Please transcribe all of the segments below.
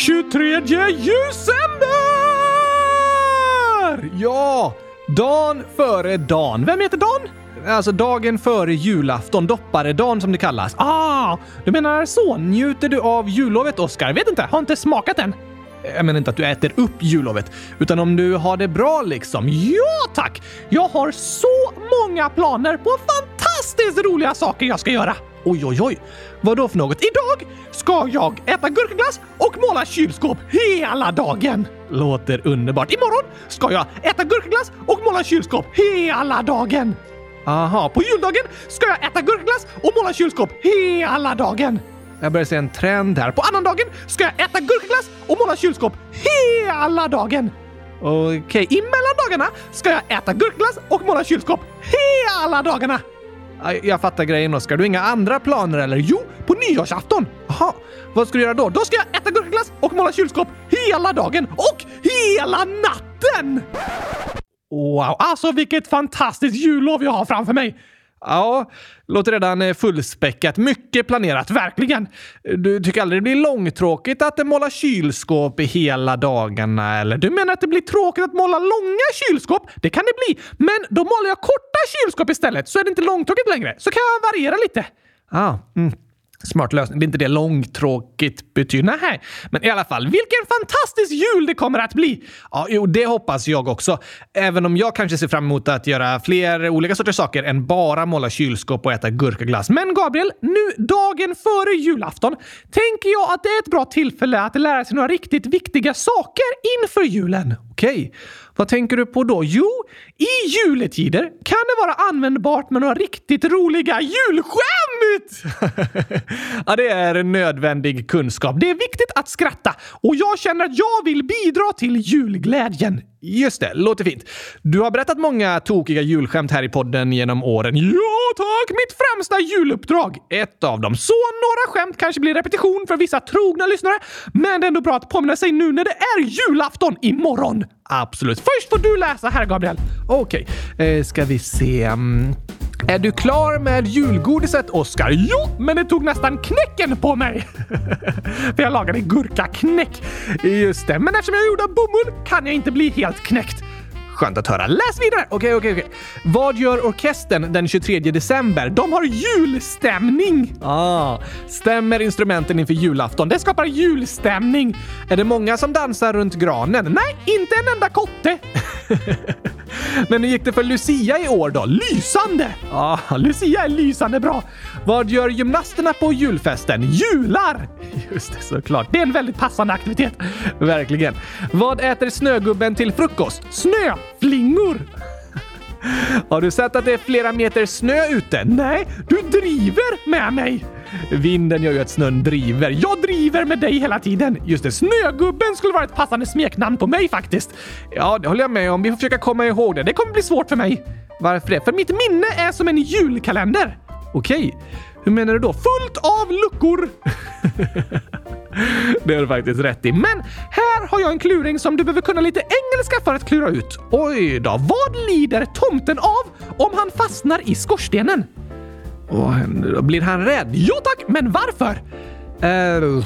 23 december! Ja, Dan före dan. Vem heter Dan? Alltså dagen före julafton, dopparedagen som det kallas. Ah, du menar så? Njuter du av jullovet, Oskar? Vet inte, har inte smakat än. Jag menar inte att du äter upp jullovet, utan om du har det bra liksom. Ja tack! Jag har så många planer på fantastiskt roliga saker jag ska göra. Oj, oj, oj. Vad då för något? Idag ska jag äta gurkaglass och måla kylskåp hela dagen. Låter underbart. Imorgon ska jag äta gurkaglass och måla kylskåp hela dagen. Aha, på juldagen ska jag äta gurkaglass och måla kylskåp hela dagen. Jag börjar se en trend här. På annandagen ska jag äta gurkaglass och måla kylskåp hela dagen. Okej, okay. i mellandagarna ska jag äta gurkaglass och måla kylskåp hela dagarna. Jag fattar grejen Oskar. Du har inga andra planer eller? Jo, på nyårsafton. Jaha, vad ska du göra då? Då ska jag äta gurkaglass och måla kylskåp hela dagen och hela natten! Wow, alltså vilket fantastiskt jullov jag har framför mig! Ja, låter redan eh, fullspäckat. Mycket planerat, verkligen. Du tycker aldrig det blir långtråkigt att måla kylskåp i hela dagarna, eller? Du menar att det blir tråkigt att måla långa kylskåp? Det kan det bli, men då målar jag korta kylskåp istället, så är det inte långtråkigt längre. Så kan jag variera lite. Ah, mm. Smart lösning. Det är inte det långtråkigt betyder. Nej, men i alla fall, vilken fantastisk jul det kommer att bli! Ja, jo, det hoppas jag också. Även om jag kanske ser fram emot att göra fler olika sorters saker än bara måla kylskåp och äta gurkaglass. Men Gabriel, nu dagen före julafton tänker jag att det är ett bra tillfälle att lära sig några riktigt viktiga saker inför julen. Okej, vad tänker du på då? Jo, i juletider kan det vara användbart med några riktigt roliga julskämt! ja, det är en nödvändig kunskap. Det är viktigt att skratta och jag känner att jag vill bidra till julglädjen. Just det, låter fint. Du har berättat många tokiga julskämt här i podden genom åren. Ja, tack! Mitt främsta juluppdrag. Ett av dem. Så några skämt kanske blir repetition för vissa trogna lyssnare, men det är ändå bra att påminna sig nu när det är julafton imorgon. Absolut. Först får du läsa här, Gabriel. Okej, okay. eh, ska vi se. Mm. Är du klar med julgodiset, Oskar? Jo, men det tog nästan knäcken på mig! För jag lagade gurkaknäck. Just det, men eftersom jag gjorde bomull kan jag inte bli helt knäckt. Skönt att höra. Läs vidare! Okej, okej, okej. Vad gör orkestern den 23 december? De har julstämning! Ah, stämmer instrumenten inför julafton. Det skapar julstämning. Är det många som dansar runt granen? Nej, inte en enda kotte. Men hur gick det för Lucia i år då? Lysande! Ja, ah, Lucia är lysande bra. Vad gör gymnasterna på julfesten? Jular! Just det, såklart. Det är en väldigt passande aktivitet. Verkligen. Vad äter snögubben till frukost? Flingor! Har du sett att det är flera meter snö ute? Nej, du driver med mig! Vinden gör ju att snön driver. Jag driver med dig hela tiden. Just det, Snögubben skulle vara ett passande smeknamn på mig faktiskt. Ja, det håller jag med om. Vi får försöka komma ihåg det. Det kommer bli svårt för mig. Varför det? För mitt minne är som en julkalender. Okej, hur menar du då? Fullt av luckor! det har du faktiskt rätt i. Men här har jag en kluring som du behöver kunna lite engelska för att klura ut. Oj då, vad lider tomten av om han fastnar i skorstenen? Vad händer då? blir han rädd? Jo tack, men varför? Uh,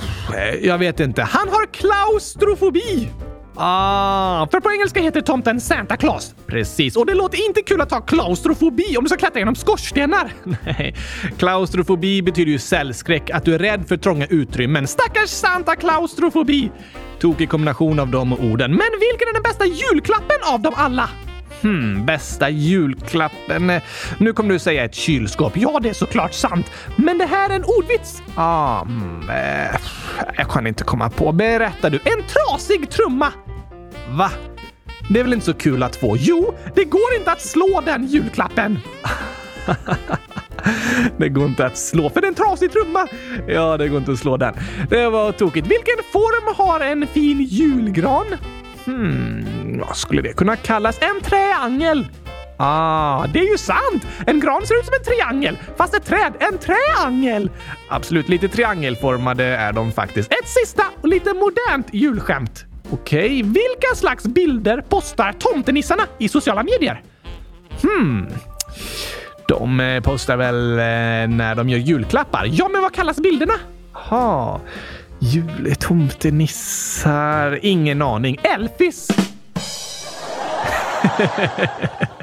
jag vet inte. Han har klaustrofobi! Ah, för på engelska heter tomten Santa Claus. Precis, och det låter inte kul att ha klaustrofobi om du ska klättra genom skorstenar. Nej, klaustrofobi betyder ju cellskräck, att du är rädd för trånga utrymmen. Stackars Santa klaustrofobi! Tokig kombination av de orden. Men vilken är den bästa julklappen av dem alla? Hmm, bästa julklappen? Nu kommer du säga ett kylskåp. Ja, det är såklart sant. Men det här är en ordvits. Ah, mm, eh, jag kan inte komma på. Berätta du. En trasig trumma. Va? Det är väl inte så kul att få? Jo, det går inte att slå den julklappen. det går inte att slå för det är en trasig trumma. Ja, det går inte att slå den. Det var tokigt. Vilken form har en fin julgran? Hmm, vad skulle det kunna kallas? En triangel! Ah, det är ju sant! En gran ser ut som en triangel, fast ett träd en triangel! Absolut, lite triangelformade är de faktiskt. Ett sista och lite modernt julskämt. Okej, okay. vilka slags bilder postar tomtenissarna i sociala medier? Hmm. De eh, postar väl eh, när de gör julklappar? Ja, men vad kallas bilderna? Ha. Jultomtenissar? Ingen aning. Elfis!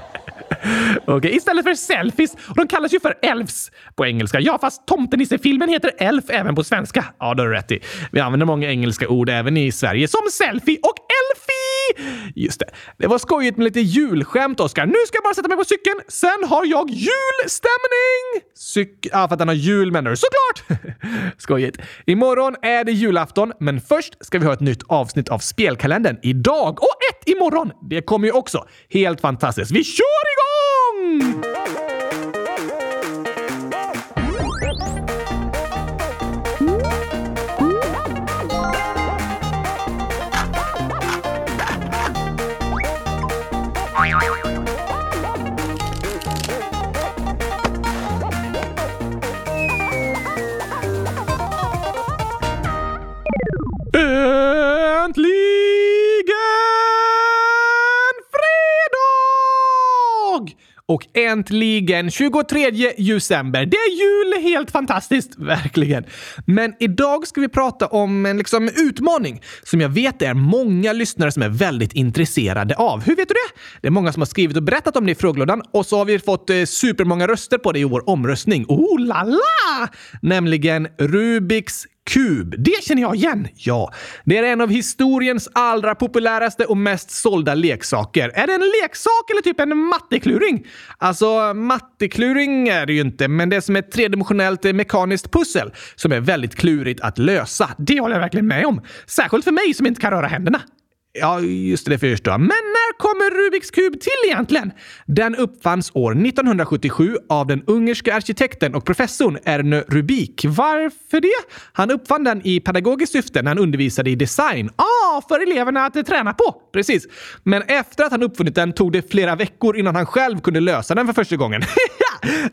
Okej, okay, istället för selfies. Och de kallas ju för elfs på engelska. Ja, fast Tomtenisse-filmen heter elf även på svenska. Ja, det har du rätt i. Vi använder många engelska ord även i Sverige, som selfie och elfie! Just det. Det var skojigt med lite julskämt, Oskar. Nu ska jag bara sätta mig på cykeln. Sen har jag julstämning! Cyk... Ja, för att den har jul menar du. Såklart! skojigt. Imorgon är det julafton, men först ska vi ha ett nytt avsnitt av spelkalendern idag och ett imorgon. Det kommer ju också. Helt fantastiskt. Vi kör igång! Äntligen 23 december. Det är jul! Helt fantastiskt, verkligen. Men idag ska vi prata om en liksom, utmaning som jag vet det är många lyssnare som är väldigt intresserade av. Hur vet du det? Det är många som har skrivit och berättat om det i frågelådan och så har vi fått eh, supermånga röster på det i vår omröstning. Oh la la! Nämligen Rubiks kub. Det känner jag igen! Ja, det är en av historiens allra populäraste och mest sålda leksaker. Är det en leksak eller typ en mattekluring? Alltså, mattekluring är det ju inte, men det är som ett tredimensionellt eh, mekaniskt pussel som är väldigt klurigt att lösa. Det håller jag verkligen med om. Särskilt för mig som inte kan röra händerna. Ja, just det, förstår jag. Men när kommer Rubiks kub till egentligen? Den uppfanns år 1977 av den ungerska arkitekten och professorn Erne Rubik. Varför det? Han uppfann den i pedagogiskt syfte när han undervisade i design. Ah, för eleverna att träna på! Precis. Men efter att han uppfunnit den tog det flera veckor innan han själv kunde lösa den för första gången.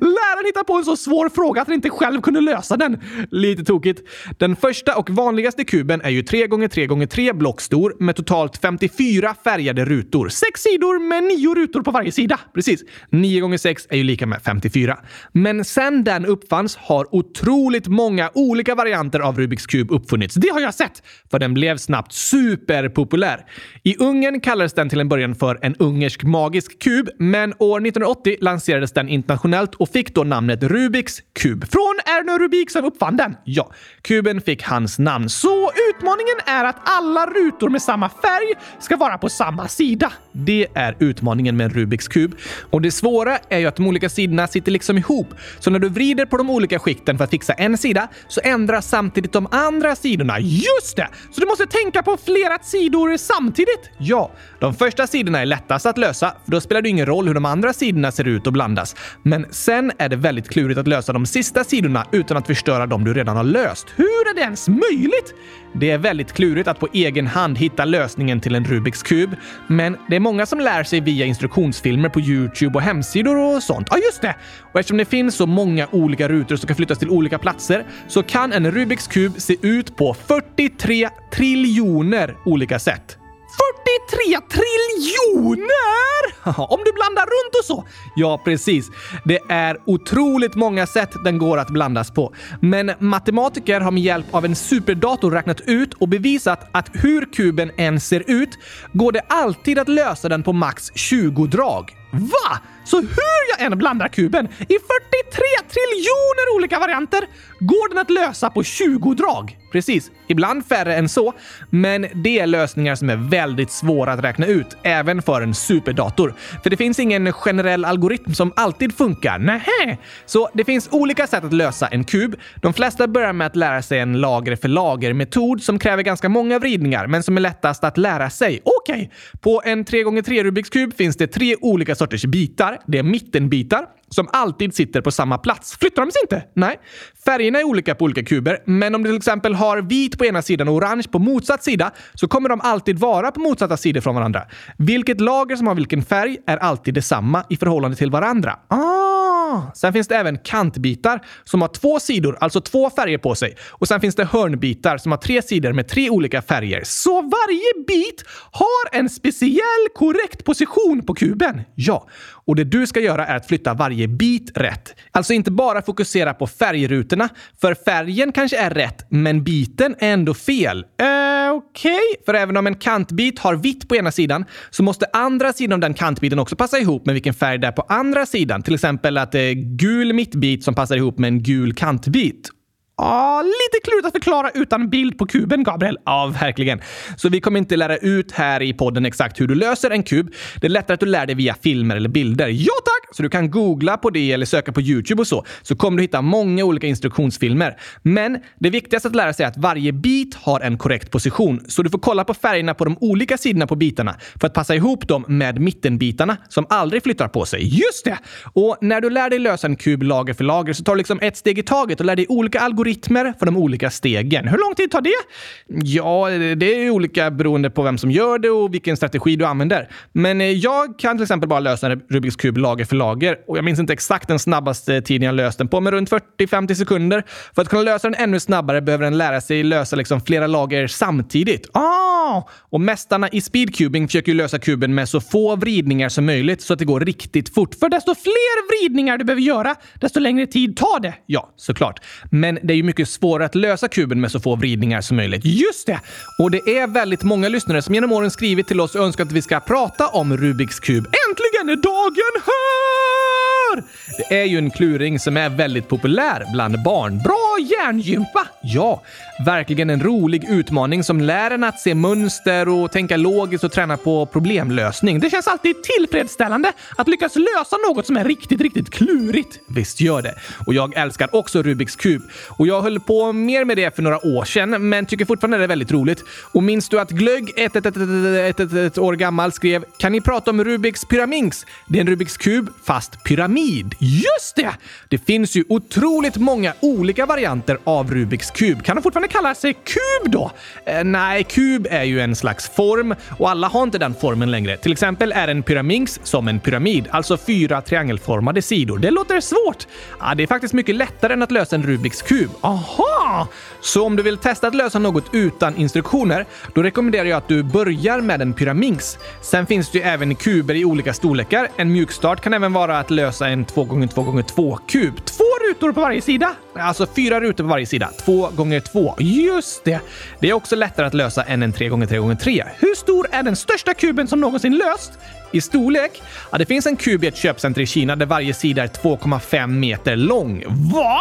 Läraren hittade på en så svår fråga att han inte själv kunde lösa den. Lite tokigt. Den första och vanligaste kuben är ju 3x3x3 block stor med totalt 54 färgade rutor. Sex sidor med nio rutor på varje sida. Precis. 9 x 6 är ju lika med 54. Men sen den uppfanns har otroligt många olika varianter av Rubiks kub uppfunnits. Det har jag sett, för den blev snabbt superpopulär. I Ungern kallades den till en början för en ungersk magisk kub, men år 1980 lanserades den internationellt och fick då namnet Rubiks kub. Från Erno Rubik som uppfann den. Ja, kuben fick hans namn. Så utmaningen är att alla rutor med samma färg ska vara på samma sida. Det är utmaningen med en Rubiks kub. Och det svåra är ju att de olika sidorna sitter liksom ihop. Så när du vrider på de olika skikten för att fixa en sida så ändras samtidigt de andra sidorna. Just det! Så du måste tänka på flera sidor samtidigt. Ja, de första sidorna är lättast att lösa, för då spelar det ingen roll hur de andra sidorna ser ut och blandas. Men sen är det väldigt klurigt att lösa de sista sidorna utan att förstöra de du redan har löst. Hur är det ens möjligt? Det är väldigt klurigt att på egen hand hitta lösningen till en Rubiks kub, men det är många som lär sig via instruktionsfilmer på Youtube och hemsidor och sånt. Ja, just det! Och eftersom det finns så många olika rutor som kan flyttas till olika platser så kan en Rubiks kub se ut på 43 triljoner olika sätt. 43 triljoner! Om du blandar runt och så. Ja, precis. Det är otroligt många sätt den går att blandas på. Men matematiker har med hjälp av en superdator räknat ut och bevisat att hur kuben än ser ut går det alltid att lösa den på max 20 drag. Va? Så hur jag än blandar kuben i 43 triljoner olika varianter går den att lösa på 20 drag. Precis, ibland färre än så, men det är lösningar som är väldigt svåra att räkna ut, även för en superdator. För det finns ingen generell algoritm som alltid funkar. Nähä! Så det finns olika sätt att lösa en kub. De flesta börjar med att lära sig en lager för lager-metod som kräver ganska många vridningar, men som är lättast att lära sig. Okej, okay. på en 3x3 Rubiks kub finns det tre olika sorters bitar. Det är mittenbitar som alltid sitter på samma plats. Flyttar de sig inte? Nej. Färgerna är olika på olika kuber, men om du till exempel har vit på ena sidan och orange på motsatt sida så kommer de alltid vara på motsatta sidor från varandra. Vilket lager som har vilken färg är alltid detsamma i förhållande till varandra. Ah! Sen finns det även kantbitar som har två sidor, alltså två färger på sig. Och sen finns det hörnbitar som har tre sidor med tre olika färger. Så varje bit har en speciell korrekt position på kuben. Ja, och det du ska göra är att flytta varje varje bit rätt. Alltså inte bara fokusera på färgrutorna, för färgen kanske är rätt, men biten är ändå fel. Eh, okej? Okay. För även om en kantbit har vitt på ena sidan så måste andra sidan av den kantbiten också passa ihop med vilken färg det är på andra sidan. Till exempel att det är gul mittbit som passar ihop med en gul kantbit. Ja, lite klurigt att förklara utan bild på kuben, Gabriel. Ja, verkligen. Så vi kommer inte lära ut här i podden exakt hur du löser en kub. Det är lättare att du lär dig via filmer eller bilder. Ja, tack! Så du kan googla på det eller söka på YouTube och så, så kommer du hitta många olika instruktionsfilmer. Men det viktigaste att lära sig är att varje bit har en korrekt position, så du får kolla på färgerna på de olika sidorna på bitarna för att passa ihop dem med mittenbitarna som aldrig flyttar på sig. Just det! Och när du lär dig lösa en kub lager för lager så tar du liksom ett steg i taget och lär dig olika algoritmer algoritmer för de olika stegen. Hur lång tid tar det? Ja, det är olika beroende på vem som gör det och vilken strategi du använder. Men eh, jag kan till exempel bara lösa en Rubiks kub lager för lager och jag minns inte exakt den snabbaste tiden jag löst den på, men runt 40-50 sekunder. För att kunna lösa den ännu snabbare behöver den lära sig lösa liksom flera lager samtidigt. Ah! Och mästarna i speedcubing försöker lösa kuben med så få vridningar som möjligt så att det går riktigt fort. För desto fler vridningar du behöver göra, desto längre tid tar det. Ja, såklart. Men det ju mycket svårare att lösa kuben med så få vridningar som möjligt. Just det! Och det är väldigt många lyssnare som genom åren skrivit till oss och önskat att vi ska prata om Rubiks kub. Äntligen är dagen här! Det är ju en kluring som är väldigt populär bland barn. Bra hjärngympa! Ja, verkligen en rolig utmaning som lär en att se mönster och tänka logiskt och träna på problemlösning. Det känns alltid tillfredsställande att lyckas lösa något som är riktigt, riktigt klurigt. Visst gör det. Och jag älskar också Rubiks kub. Och jag höll på mer med det för några år sedan, men tycker fortfarande det är väldigt roligt. Och minns du att Glögg, ett, ett, ett, ett, ett, ett år gammal, skrev “Kan ni prata om Rubiks pyraminx? Det är en Rubiks kub, fast pyramid.” Just det! Det finns ju otroligt många olika varianter av Rubiks kub. Kan de fortfarande kalla sig kub då? Eh, nej, kub är ju en slags form och alla har inte den formen längre. Till exempel är en pyraminx som en pyramid, alltså fyra triangelformade sidor. Det låter svårt. Ja, det är faktiskt mycket lättare än att lösa en Rubiks kub. Aha! Så om du vill testa att lösa något utan instruktioner, då rekommenderar jag att du börjar med en pyraminx. Sen finns det ju även kuber i olika storlekar. En mjukstart kan även vara att lösa en 2x2x2-kub. Två rutor på varje sida! Alltså fyra rutor på varje sida. Två gånger två. Just det! Det är också lättare att lösa än en tre gånger tre gånger tre. Hur stor är den största kuben som någonsin löst? I storlek? Ja, det finns en kub i ett köpcenter i Kina där varje sida är 2,5 meter lång. Va?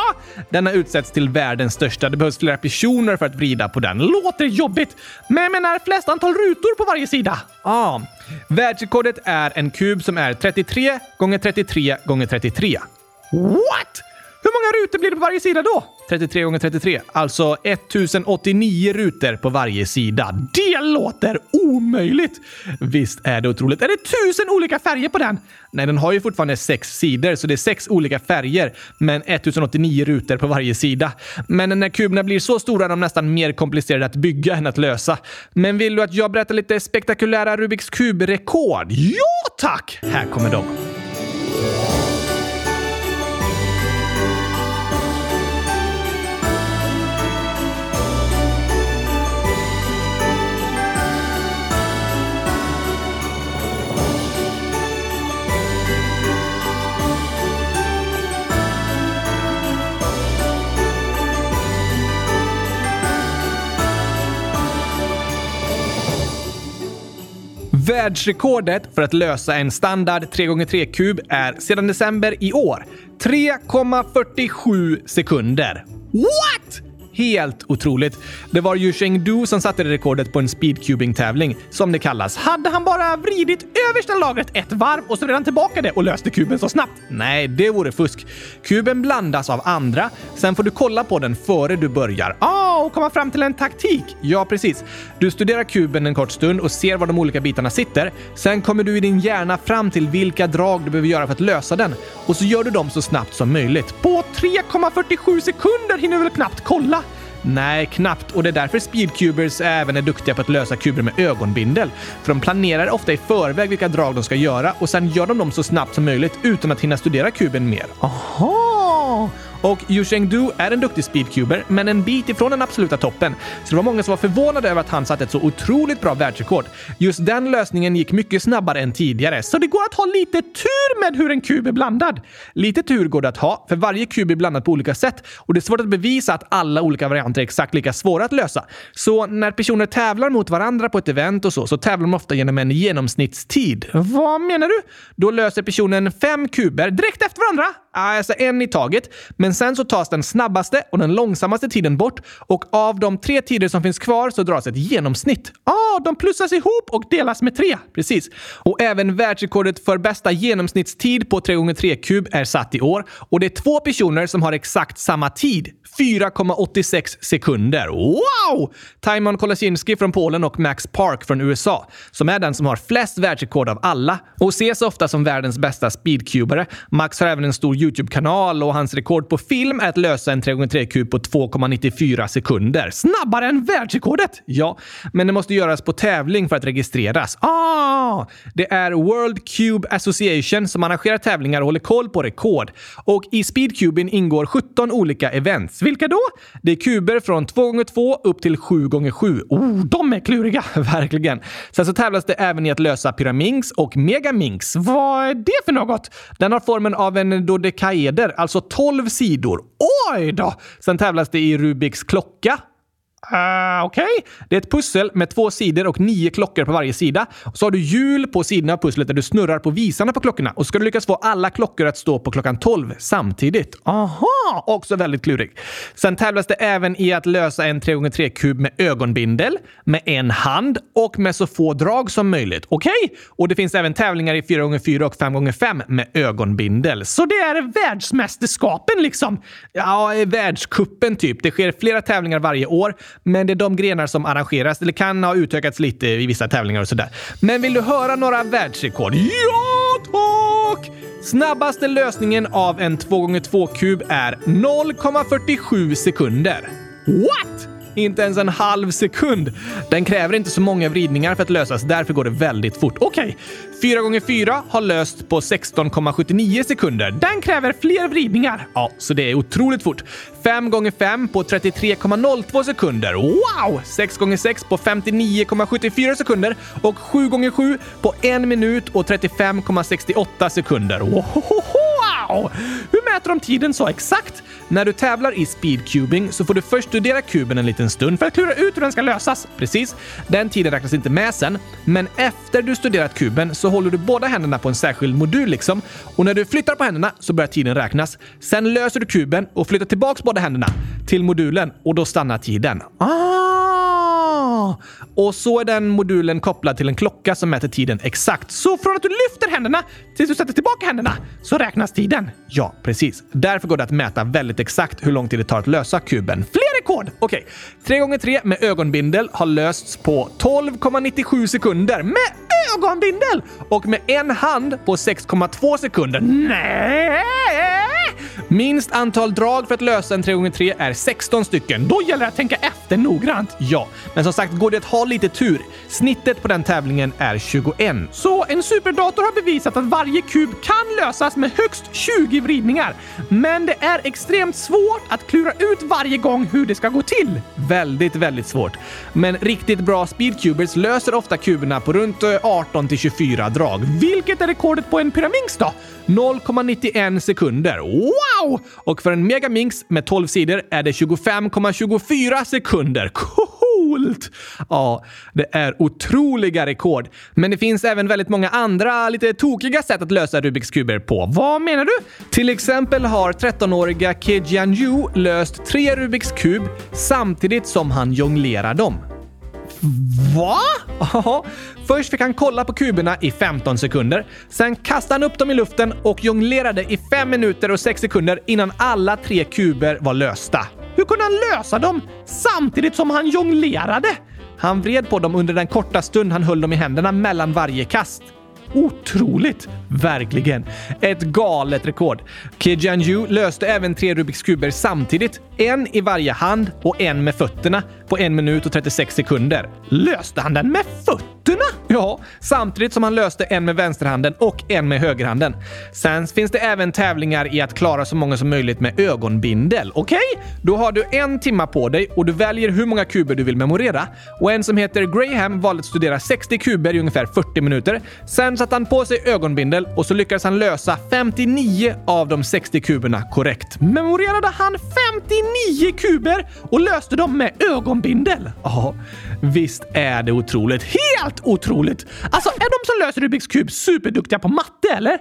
Denna utsätts till världens största. Det behövs flera personer för att vrida på den. Låter jobbigt. Men jag menar flest antal rutor på varje sida. Ah. Världsrekordet är en kub som är 33 gånger 33 gånger 33. What? Hur många rutor blir det på varje sida då? 33 gånger 33, alltså 1089 rutor på varje sida. Det låter omöjligt! Visst är det otroligt. Är det tusen olika färger på den? Nej, den har ju fortfarande sex sidor, så det är sex olika färger, men 1089 rutor på varje sida. Men när kuberna blir så stora är de nästan mer komplicerade att bygga än att lösa. Men vill du att jag berättar lite spektakulära Rubiks kub-rekord? Ja, tack! Här kommer de. Världsrekordet för att lösa en standard 3x3-kub är sedan december i år 3,47 sekunder. What? Helt otroligt. Det var ju Chengdu som satte rekordet på en speedcubing-tävling, som det kallas. Hade han bara vridit översta lagret ett varv och så redan tillbaka det och löste kuben så snabbt? Nej, det vore fusk. Kuben blandas av andra, sen får du kolla på den före du börjar. Ah, och komma fram till en taktik. Ja, precis. Du studerar kuben en kort stund och ser var de olika bitarna sitter. Sen kommer du i din hjärna fram till vilka drag du behöver göra för att lösa den. Och så gör du dem så snabbt som möjligt. På 3,47 sekunder hinner du väl knappt kolla? Nej, knappt. Och det är därför speedcubers även är duktiga på att lösa kuber med ögonbindel. För de planerar ofta i förväg vilka drag de ska göra och sen gör de dem så snabbt som möjligt utan att hinna studera kuben mer. Aha! Och Yu Chengdu är en duktig speedcuber, men en bit ifrån den absoluta toppen. Så det var många som var förvånade över att han satte ett så otroligt bra världsrekord. Just den lösningen gick mycket snabbare än tidigare, så det går att ha lite tur med hur en kub är blandad. Lite tur går det att ha, för varje kub är blandad på olika sätt och det är svårt att bevisa att alla olika varianter är exakt lika svåra att lösa. Så när personer tävlar mot varandra på ett event och så, så tävlar de ofta genom en genomsnittstid. Vad menar du? Då löser personen fem kuber direkt efter varandra. Ah, alltså en i taget. Men sen så tas den snabbaste och den långsammaste tiden bort och av de tre tider som finns kvar så dras ett genomsnitt. Ah, de plussas ihop och delas med tre. Precis. Och även världsrekordet för bästa genomsnittstid på 3x3-kub är satt i år och det är två personer som har exakt samma tid. 4,86 sekunder. Wow! Timon Kolasinski från Polen och Max Park från USA, som är den som har flest världsrekord av alla och ses ofta som världens bästa speedcubare. Max har även en stor YouTube-kanal och hans rekord på film är att lösa en 3x3-kub på 2,94 sekunder. Snabbare än världsrekordet! Ja, men det måste göras på tävling för att registreras. Ah! Det är World Cube Association som arrangerar tävlingar och håller koll på rekord. Och i speedcuben ingår 17 olika events. Vilka då? Det är kuber från 2x2 upp till 7x7. Oh, de är kluriga! Verkligen. Sen så tävlas det även i att lösa pyraminx och megaminx. Vad är det för något? Den har formen av en kaeder, alltså 12 sidor. Oj då! Sen tävlas det i Rubiks klocka. Uh, Okej. Okay. Det är ett pussel med två sidor och nio klockor på varje sida. Och så har du hjul på sidorna av pusslet där du snurrar på visarna på klockorna. Och så ska du lyckas få alla klockor att stå på klockan 12 samtidigt. Aha! Också väldigt klurig. Sen tävlas det även i att lösa en 3x3-kub med ögonbindel, med en hand och med så få drag som möjligt. Okej? Okay? Och det finns även tävlingar i 4x4 och 5x5 med ögonbindel. Så det är världsmästerskapen liksom? Ja, världskuppen typ. Det sker flera tävlingar varje år men det är de grenar som arrangeras eller kan ha utökats lite i vissa tävlingar och sådär. Men vill du höra några världsrekord? Ja, tack! Snabbaste lösningen av en 2x2-kub är 0,47 sekunder. What? Inte ens en halv sekund. Den kräver inte så många vridningar för att lösas, därför går det väldigt fort. Okej, okay. 4x4 har löst på 16,79 sekunder. Den kräver fler vridningar. Ja, så det är otroligt fort. 5x5 på 33,02 sekunder. Wow! 6x6 på 59,74 sekunder och 7x7 på 1 minut och 35,68 sekunder. Wow! Hur mäter de tiden så exakt? När du tävlar i speedcubing så får du först studera kuben en liten stund för att klura ut hur den ska lösas. Precis. Den tiden räknas inte med sen, men efter du studerat kuben så håller du båda händerna på en särskild modul liksom. Och när du flyttar på händerna så börjar tiden räknas. Sen löser du kuben och flyttar tillbaks båda händerna till modulen och då stannar tiden. Ah! Och så är den modulen kopplad till en klocka som mäter tiden exakt. Så från att du lyfter händerna tills du sätter tillbaka händerna så räknas tiden. Ja, precis. Därför går det att mäta väldigt exakt hur lång tid det tar att lösa kuben. Fler rekord! Okej, okay. 3x3 med ögonbindel har lösts på 12,97 sekunder med ögonbindel och med en hand på 6,2 sekunder. Nej! Minst antal drag för att lösa en 3x3 är 16 stycken. Då gäller det att tänka efter noggrant. Ja, men som sagt går det att ha lite tur. Snittet på den tävlingen är 21. Så en superdator har bevisat att varje kub kan lösas med högst 20 vridningar. Men det är extremt svårt att klura ut varje gång hur det ska gå till. Väldigt, väldigt svårt. Men riktigt bra speedcubers löser ofta kuberna på runt eh, 18 till 24 drag. Vilket är rekordet på en pyraminx då? 0,91 sekunder. Wow! Och för en megaminx med 12 sidor är det 25,24 sekunder. Coolt! Ja, det är otroliga rekord. Men det finns även väldigt många andra lite tokiga sätt att lösa Rubiks kuber på. Vad menar du? Till exempel har 13-åriga Ke Jianyu löst tre Rubiks kub samtidigt som han jonglerar dem. Va? Ja. Först fick han kolla på kuberna i 15 sekunder. Sen kastade han upp dem i luften och jonglerade i 5 minuter och 6 sekunder innan alla tre kuber var lösta. Hur kunde han lösa dem samtidigt som han jonglerade? Han vred på dem under den korta stund han höll dem i händerna mellan varje kast. Otroligt! Verkligen. Ett galet rekord. Kijan Yu löste även tre Rubiks kuber samtidigt. En i varje hand och en med fötterna på en minut och 36 sekunder. Löste han den med fötterna? fötterna! Ja, samtidigt som han löste en med vänsterhanden och en med högerhanden. Sen finns det även tävlingar i att klara så många som möjligt med ögonbindel. Okej? Okay? Då har du en timma på dig och du väljer hur många kuber du vill memorera. Och en som heter Graham valde att studera 60 kuber i ungefär 40 minuter. Sen satte han på sig ögonbindel och så lyckades han lösa 59 av de 60 kuberna korrekt. Memorerade han 59 nio kuber och löste dem med ögonbindel? Ja, visst är det otroligt. Helt otroligt! Alltså, är de som löser Rubiks kub superduktiga på matte, eller?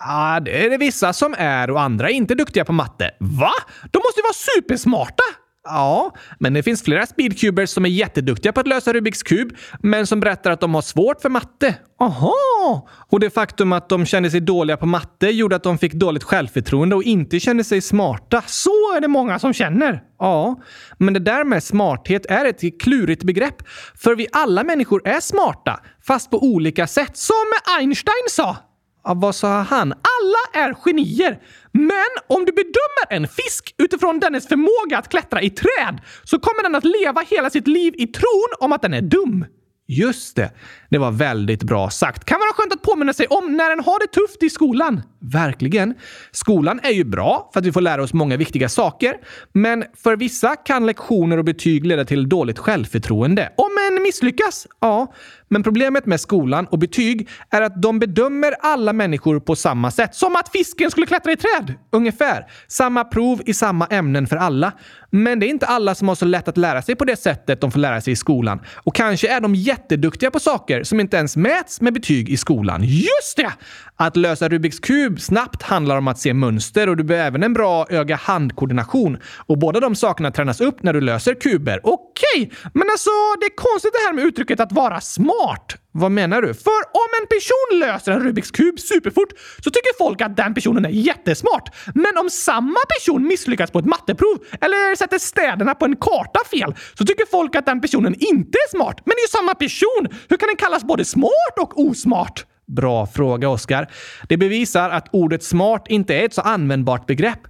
Ja, det är det vissa som är och andra är inte duktiga på matte. Va? De måste ju vara supersmarta! Ja, men det finns flera speedcubers som är jätteduktiga på att lösa Rubiks kub, men som berättar att de har svårt för matte. Aha! Och det faktum att de kände sig dåliga på matte gjorde att de fick dåligt självförtroende och inte kände sig smarta. Så är det många som känner. Ja, men det där med smarthet är ett klurigt begrepp. För vi alla människor är smarta, fast på olika sätt. Som Einstein sa. Ja, vad sa han? Alla är genier! Men om du bedömer en fisk utifrån dennes förmåga att klättra i träd så kommer den att leva hela sitt liv i tron om att den är dum. Just det. Det var väldigt bra sagt. Kan vara skönt att påminna sig om när den har det tufft i skolan. Verkligen. Skolan är ju bra för att vi får lära oss många viktiga saker. Men för vissa kan lektioner och betyg leda till dåligt självförtroende. Om en misslyckas? Ja. Men problemet med skolan och betyg är att de bedömer alla människor på samma sätt. Som att fisken skulle klättra i träd! Ungefär. Samma prov i samma ämnen för alla. Men det är inte alla som har så lätt att lära sig på det sättet de får lära sig i skolan. Och kanske är de jätteduktiga på saker som inte ens mäts med betyg i skolan. Just det! Att lösa Rubiks kub snabbt handlar om att se mönster och du behöver även en bra öga-handkoordination. Och båda de sakerna tränas upp när du löser kuber. Okej, okay. men alltså det är konstigt det här med uttrycket att vara smart. Vad menar du? För om en person löser en Rubiks kub superfort så tycker folk att den personen är jättesmart. Men om samma person misslyckas på ett matteprov eller sätter städerna på en karta fel så tycker folk att den personen inte är smart. Men det är ju samma person! Hur kan den kallas både smart och osmart? Bra fråga, Oskar. Det bevisar att ordet smart inte är ett så användbart begrepp.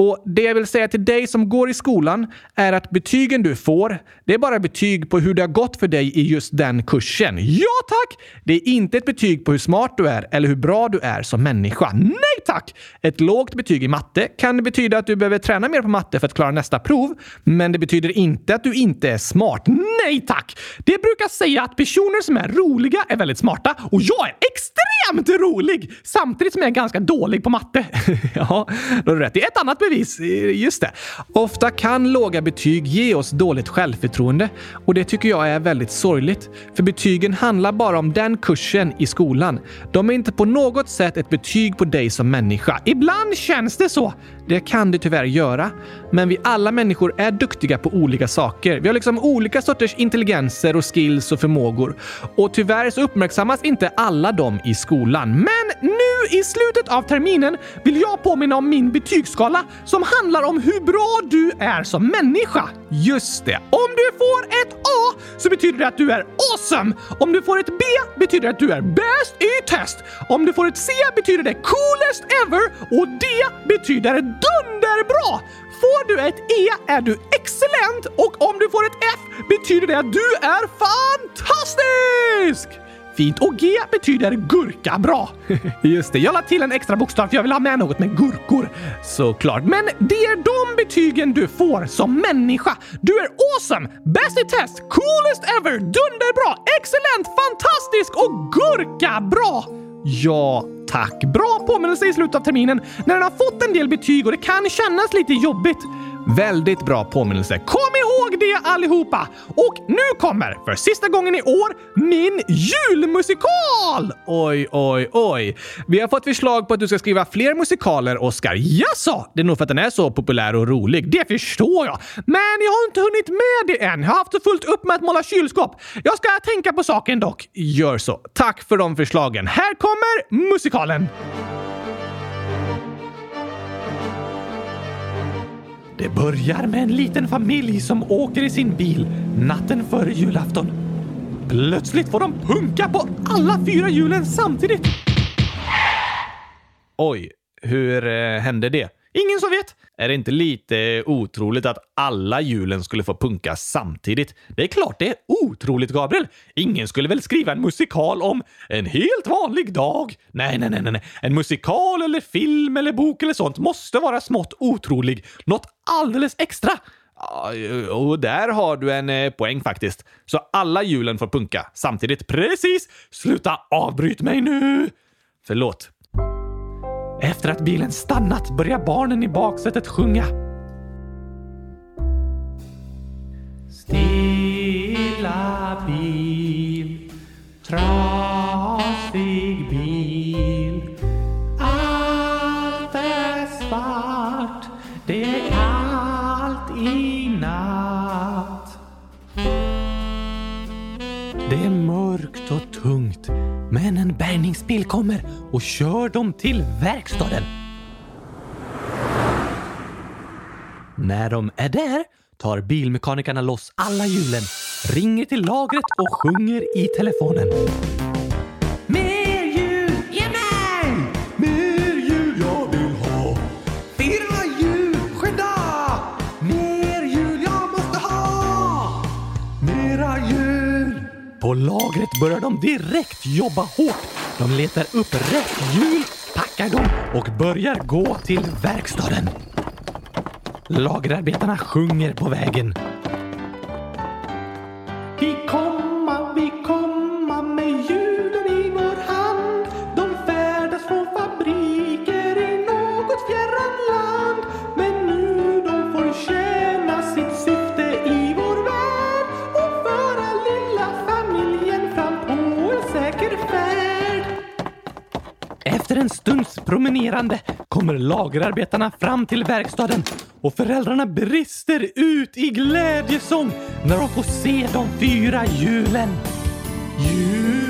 Och det jag vill säga till dig som går i skolan är att betygen du får, det är bara betyg på hur det har gått för dig i just den kursen. Ja tack! Det är inte ett betyg på hur smart du är eller hur bra du är som människa. Nej tack! Ett lågt betyg i matte kan betyda att du behöver träna mer på matte för att klara nästa prov. Men det betyder inte att du inte är smart. Nej tack! Det brukar säga att personer som är roliga är väldigt smarta och jag är extremt rolig! Samtidigt som jag är ganska dålig på matte. ja, då har du rätt. Det är ett annat bevis. Eh, just det. Ofta kan låga betyg ge oss dåligt självförtroende och det tycker jag är väldigt sorgligt. För betygen handlar bara om den kursen i skolan. De är inte på något sätt ett betyg på dig som människa. Ibland känns det så. Det kan det tyvärr göra. Men vi alla människor är duktiga på olika saker. Vi har liksom olika sorters intelligenser och skills och förmågor. Och tyvärr så uppmärksammas inte alla dem i skolan. Men nu i slutet av terminen vill jag påminna om min betygsskala som handlar om hur bra du är som människa. Just det. Om du får ett A så betyder det att du är awesome. Om du får ett B betyder det att du är bäst i test. Om du får ett C betyder det coolest ever och D betyder dunderbra. Får du ett E är du excellent och om du får ett F betyder det att du är fantastisk! Fint. Och G betyder gurka. Bra! Just det, jag la till en extra bokstav för jag vill ha med något med gurkor. Såklart. Men det är de betygen du får som människa. Du är awesome, bäst i test, coolest ever, dunderbra, excellent, fantastisk och gurka bra! Ja, tack. Bra påminnelse i slutet av terminen när den har fått en del betyg och det kan kännas lite jobbigt. Väldigt bra påminnelse. Kom ihåg det allihopa! Och nu kommer, för sista gången i år, min julmusikal! Oj, oj, oj. Vi har fått förslag på att du ska skriva fler musikaler, Oscar. Jaså? Det är nog för att den är så populär och rolig. Det förstår jag. Men jag har inte hunnit med det än. Jag har haft så fullt upp med att måla kylskåp. Jag ska tänka på saken dock. Gör så. Tack för de förslagen. Här kommer musikalen! Det börjar med en liten familj som åker i sin bil natten före julafton. Plötsligt får de punka på alla fyra hjulen samtidigt. Oj, hur eh, hände det? Ingen som vet. Är det inte lite otroligt att alla hjulen skulle få punka samtidigt? Det är klart det är otroligt, Gabriel. Ingen skulle väl skriva en musikal om en helt vanlig dag? Nej, nej, nej, nej. En musikal eller film eller bok eller sånt måste vara smått otrolig. Något alldeles extra. Och där har du en eh, poäng faktiskt. Så alla hjulen får punka samtidigt. Precis! Sluta avbryt mig nu! Förlåt. Efter att bilen stannat börjar barnen i baksätet sjunga. Stilla bil, trasig bil. Bärgningsbil kommer och kör dem till verkstaden. När de är där tar bilmekanikerna loss alla hjulen, ringer till lagret och sjunger i telefonen. Mer hjul! Ge mig! Mer hjul jag vill ha! Fyra hjul! Skynda! Mer hjul jag måste ha! Mera hjul! På lagret börjar de direkt jobba hårt. De letar upp rätt hjul, packar dem och börjar gå till verkstaden. Lagerarbetarna sjunger på vägen. Efter en stunds promenerande kommer lagerarbetarna fram till verkstaden och föräldrarna brister ut i glädjesång när de får se de fyra hjulen. Hjul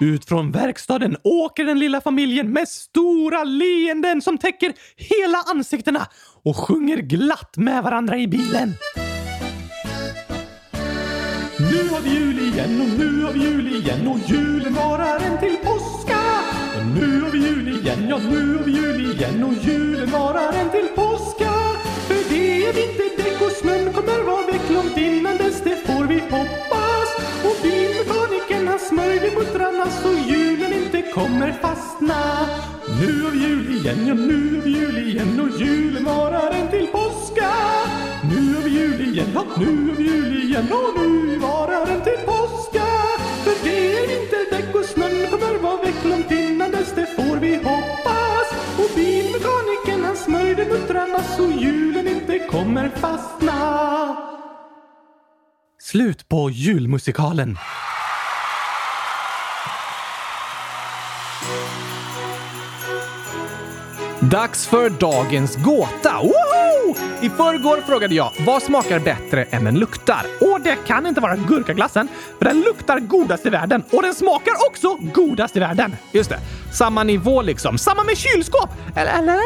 Ut från verkstaden åker den lilla familjen med stora leenden som täcker hela ansiktena och sjunger glatt med varandra i bilen. Nu har vi jul igen och nu har vi jul igen och julen varar en till påska. Och nu har vi jul igen, ja nu har vi jul igen och julen varar en till påska. För det är vinterdäck och snön kommer vara väck långt innan dess, det får vi hoppas. Och bilmekanikern muttrarna så julen inte kommer fastna. Nu har vi jul igen, ja nu har vi jul igen och julen varar en till påska. Nu har vi jul igen, ja nu har vi jul igen och nu varar en till påska. För det är vinterdäck och snön kommer vara väck långt innan dess, det får vi hoppas. Och bilmekanikern han smörjde muttrarna så julen inte kommer fastna. Slut på julmusikalen. Dags för dagens gåta! Woho! I förrgår frågade jag vad smakar bättre än den luktar? Och det kan inte vara gurkaglassen, för den luktar godast i världen och den smakar också godast i världen. Just det, samma nivå liksom. Samma med kylskåp! Eller, eller?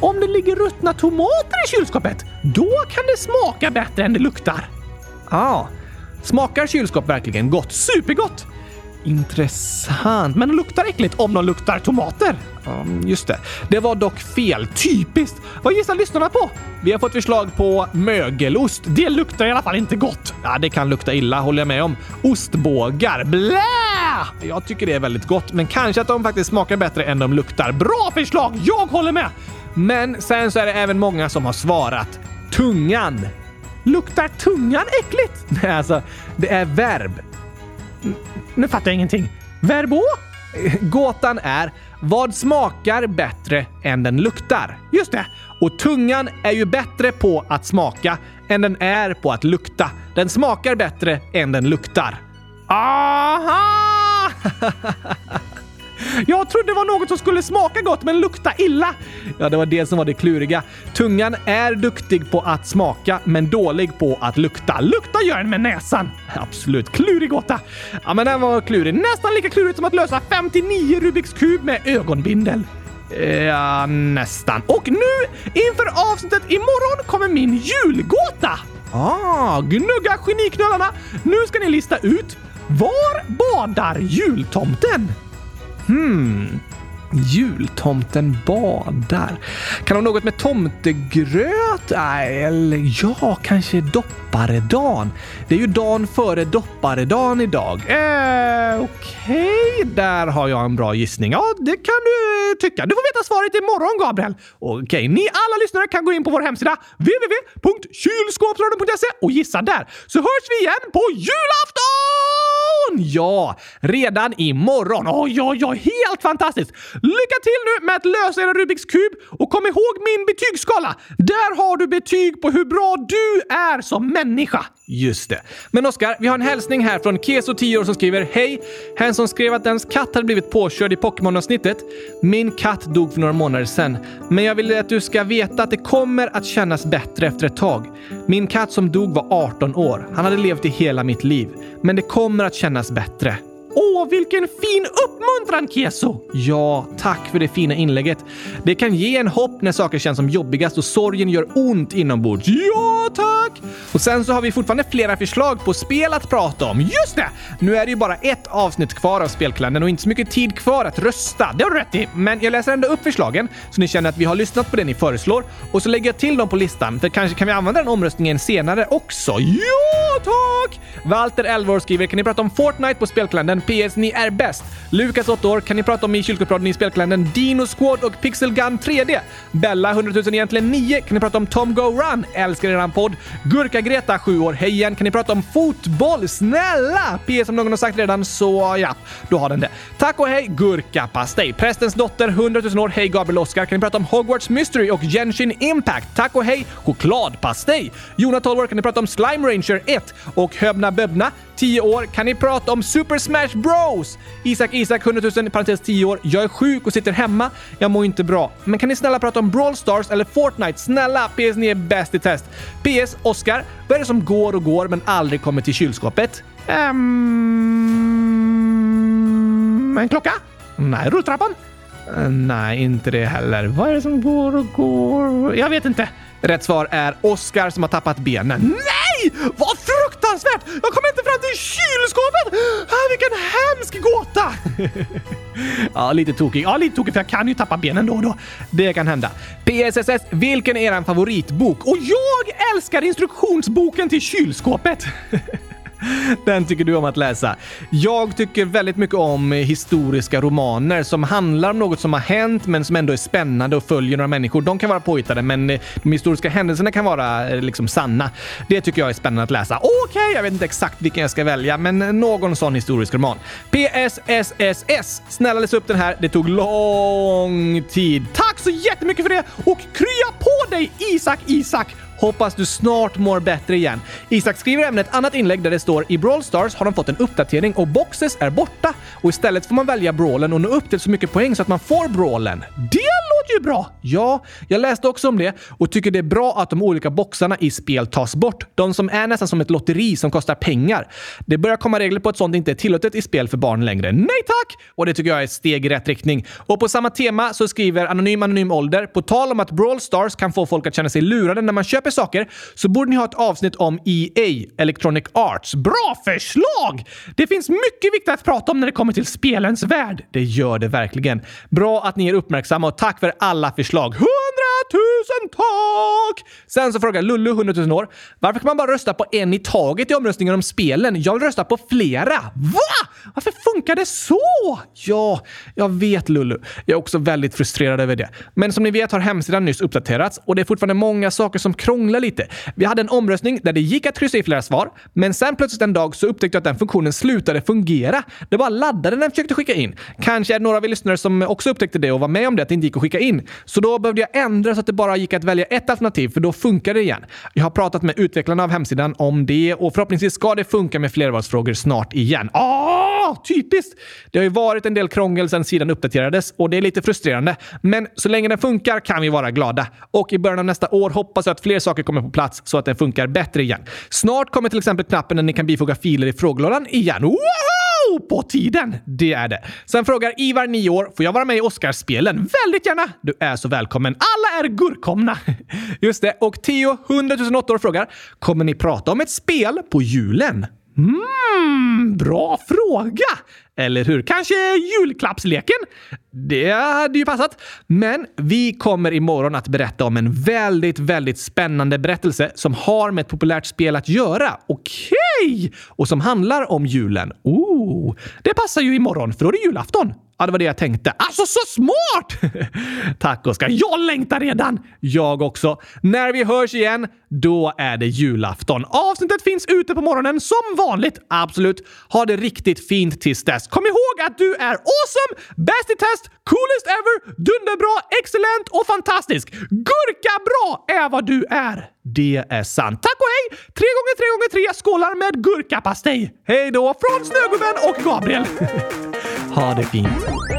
Om det ligger ruttna tomater i kylskåpet, då kan det smaka bättre än det luktar. Ja, ah, smakar kylskåp verkligen gott? Supergott! Intressant. Men det luktar äckligt om de luktar tomater. Um, just det. Det var dock fel. Typiskt. Vad gissar lyssnarna på? Vi har fått förslag på mögelost. Det luktar i alla fall inte gott. Ja, det kan lukta illa, håller jag med om. Ostbågar. Blä! Jag tycker det är väldigt gott, men kanske att de faktiskt smakar bättre än de luktar. Bra förslag! Jag håller med! Men sen så är det även många som har svarat tungan. Luktar tungan äckligt? Nej, alltså, det är verb. Nu fattar jag ingenting. Verbo? Gåtan är vad smakar bättre än den luktar? Just det! Och tungan är ju bättre på att smaka än den är på att lukta. Den smakar bättre än den luktar. Aha! Jag trodde det var något som skulle smaka gott men lukta illa. Ja, det var det som var det kluriga. Tungan är duktig på att smaka men dålig på att lukta. Lukta gör den med näsan. Absolut. Klurig gåta. Ja, men den var klurig. Nästan lika klurigt som att lösa 59 Rubiks kub med ögonbindel. Ja, nästan. Och nu, inför avsnittet imorgon, kommer min julgåta! Ah, gnugga geniknölarna! Nu ska ni lista ut var badar jultomten? Hmm. Jultomten badar. Kan de något med tomtegröt? Eller ja, kanske dopparedan. Det är ju dagen före dopparedan idag. Eh, Okej, okay. där har jag en bra gissning. Ja, det kan du eh, tycka. Du får veta svaret imorgon, Gabriel. Okej, okay. ni alla lyssnare kan gå in på vår hemsida www.kylskåpsradion.se och gissa där. Så hörs vi igen på julafton! Ja, redan imorgon. Oj, oj, oj, helt fantastiskt! Lycka till nu med att lösa er Rubiks kub och kom ihåg min betygsskala. Där har du betyg på hur bra du är som människa. Just det. Men Oskar, vi har en hälsning här från Keso 10 år som skriver Hej! Hen som skrev att ens katt hade blivit påkörd i Pokémon-avsnittet. Min katt dog för några månader sedan, men jag vill att du ska veta att det kommer att kännas bättre efter ett tag. Min katt som dog var 18 år. Han hade levt i hela mitt liv. Men det kommer att kännas bättre. Åh, vilken fin uppmuntran, Keso! Ja, tack för det fina inlägget. Det kan ge en hopp när saker känns som jobbigast och sorgen gör ont inombords. Ja, tack! Och sen så har vi fortfarande flera förslag på spel att prata om. Just det! Nu är det ju bara ett avsnitt kvar av spelkalendern och inte så mycket tid kvar att rösta. Det har du rätt i, men jag läser ändå upp förslagen så ni känner att vi har lyssnat på det ni föreslår och så lägger jag till dem på listan för kanske kan vi använda den omröstningen senare också. Ja, tack! Walter, 11 år, skriver “Kan ni prata om Fortnite på spelkalendern? PS. Ni är bäst. Lukas, 8 år. Kan ni prata om i kylskåpsradion i spelkalendern Dino Squad och Pixel Gun 3D? Bella, 100 000 egentligen 9. Kan ni prata om Tom Go Run? Älskar eran podd. Gurka-Greta, 7 år. Hej igen. Kan ni prata om fotboll? Snälla! PS som någon har sagt redan, så ja, då har den det. Tack och hej, Gurka-pastej. Prästens dotter, 100 000 år. Hej Gabriel Oskar. Kan ni prata om Hogwarts Mystery och Genshin Impact? Tack och hej, chokladpastej. Jona, 12 år. Kan ni prata om Slime Ranger 1? Och Höbna Böbna, 10 år. Kan ni prata om Super Smash Bros? Isak Isak, 100 000, parentes 10 år. Jag är sjuk och sitter hemma. Jag mår inte bra. Men kan ni snälla prata om Brawl Stars eller Fortnite? Snälla! PS, ni är bäst i test. PS, Oscar. Vad är det som går och går men aldrig kommer till kylskåpet? Um, en klocka? Nej, rulltrappan? Uh, nej, inte det heller. Vad är det som går och går? Jag vet inte. Rätt svar är Oscar som har tappat benen. Nej! Vad fruktansvärt! Jag kommer inte fram till kylskåpet! Ah, vilken hemsk gåta! ja, lite tokig. Ja, lite tokig för jag kan ju tappa benen då och då. Det kan hända. PSSS, vilken är er favoritbok? Och jag älskar instruktionsboken till kylskåpet! Den tycker du om att läsa. Jag tycker väldigt mycket om historiska romaner som handlar om något som har hänt men som ändå är spännande och följer några människor. De kan vara påhittade men eh, de historiska händelserna kan vara eh, liksom sanna. Det tycker jag är spännande att läsa. Okej, okay, jag vet inte exakt vilken jag ska välja, men eh, någon sån historisk roman. PSSSS. Snälla läs upp den här. Det tog lång tid. Tack så jättemycket för det och krya på dig Isak Isak! Hoppas du snart mår bättre igen. Isak skriver även ett annat inlägg där det står i Brawl Stars har de fått en uppdatering och boxes är borta och istället får man välja brawlen och nå upp till så mycket poäng så att man får brawlen. Det låter ju bra! Ja, jag läste också om det och tycker det är bra att de olika boxarna i spel tas bort. De som är nästan som ett lotteri som kostar pengar. Det börjar komma regler på att sånt inte är tillåtet i spel för barn längre. Nej tack! Och det tycker jag är ett steg i rätt riktning. Och på samma tema så skriver Anonym Anonym Ålder, på tal om att Brawl Stars kan få folk att känna sig lurade när man köper saker så borde ni ha ett avsnitt om EA, Electronic Arts. Bra förslag! Det finns mycket viktigt att prata om när det kommer till spelens värld. Det gör det verkligen. Bra att ni är uppmärksamma och tack för alla förslag. 100 tusen! Sen så frågar Lullu, 100 000 år, varför kan man bara rösta på en i taget i omröstningen om spelen? Jag vill rösta på flera. Va? Varför funkar det så? Ja, jag vet Lullu. Jag är också väldigt frustrerad över det. Men som ni vet har hemsidan nyss uppdaterats och det är fortfarande många saker som krånglar lite. Vi hade en omröstning där det gick att kryssa i flera svar, men sen plötsligt en dag så upptäckte jag att den funktionen slutade fungera. Det bara laddade när den försökte skicka in. Kanske är det några av er lyssnare som också upptäckte det och var med om det, att det inte gick att skicka in. Så då behövde jag ändra så att det bara gick att välja ett alternativ, för då funkar det igen. Jag har pratat med utvecklarna av hemsidan om det och förhoppningsvis ska det funka med flervalsfrågor snart igen. Ah, typiskt! Det har ju varit en del krångel sedan sidan uppdaterades och det är lite frustrerande. Men så länge den funkar kan vi vara glada. Och i början av nästa år hoppas jag att fler saker kommer på plats så att den funkar bättre igen. Snart kommer till exempel knappen där ni kan bifoga filer i frågelådan igen. Wow! På tiden! Det är det. Sen frågar Ivar, 9 år, får jag vara med i Oscarsspelen? Väldigt gärna! Du är så välkommen. Alla är gurkomna! Just det. Och Theo, 100 008 år, frågar, kommer ni prata om ett spel på julen? Mm, bra fråga! Eller hur? Kanske julklappsleken? Det hade ju passat. Men vi kommer imorgon att berätta om en väldigt, väldigt spännande berättelse som har med ett populärt spel att göra. Okej! Okay. Och som handlar om julen. Oh, det passar ju imorgon för då är det julafton. Ja, det var det jag tänkte. Alltså, så smart! Tack, Oskar. Jag längtar redan! Jag också. När vi hörs igen, då är det julafton. Avsnittet finns ute på morgonen som vanligt. Absolut. Ha det riktigt fint tills dess. Kom ihåg att du är awesome, bäst i test, coolest ever, dunderbra, excellent och fantastisk. Gurka bra är vad du är. Det är sant. Tack och hej! Tre gånger tre gånger tre skålar med gurkapastej. Hej då från Snögubben och Gabriel. ha det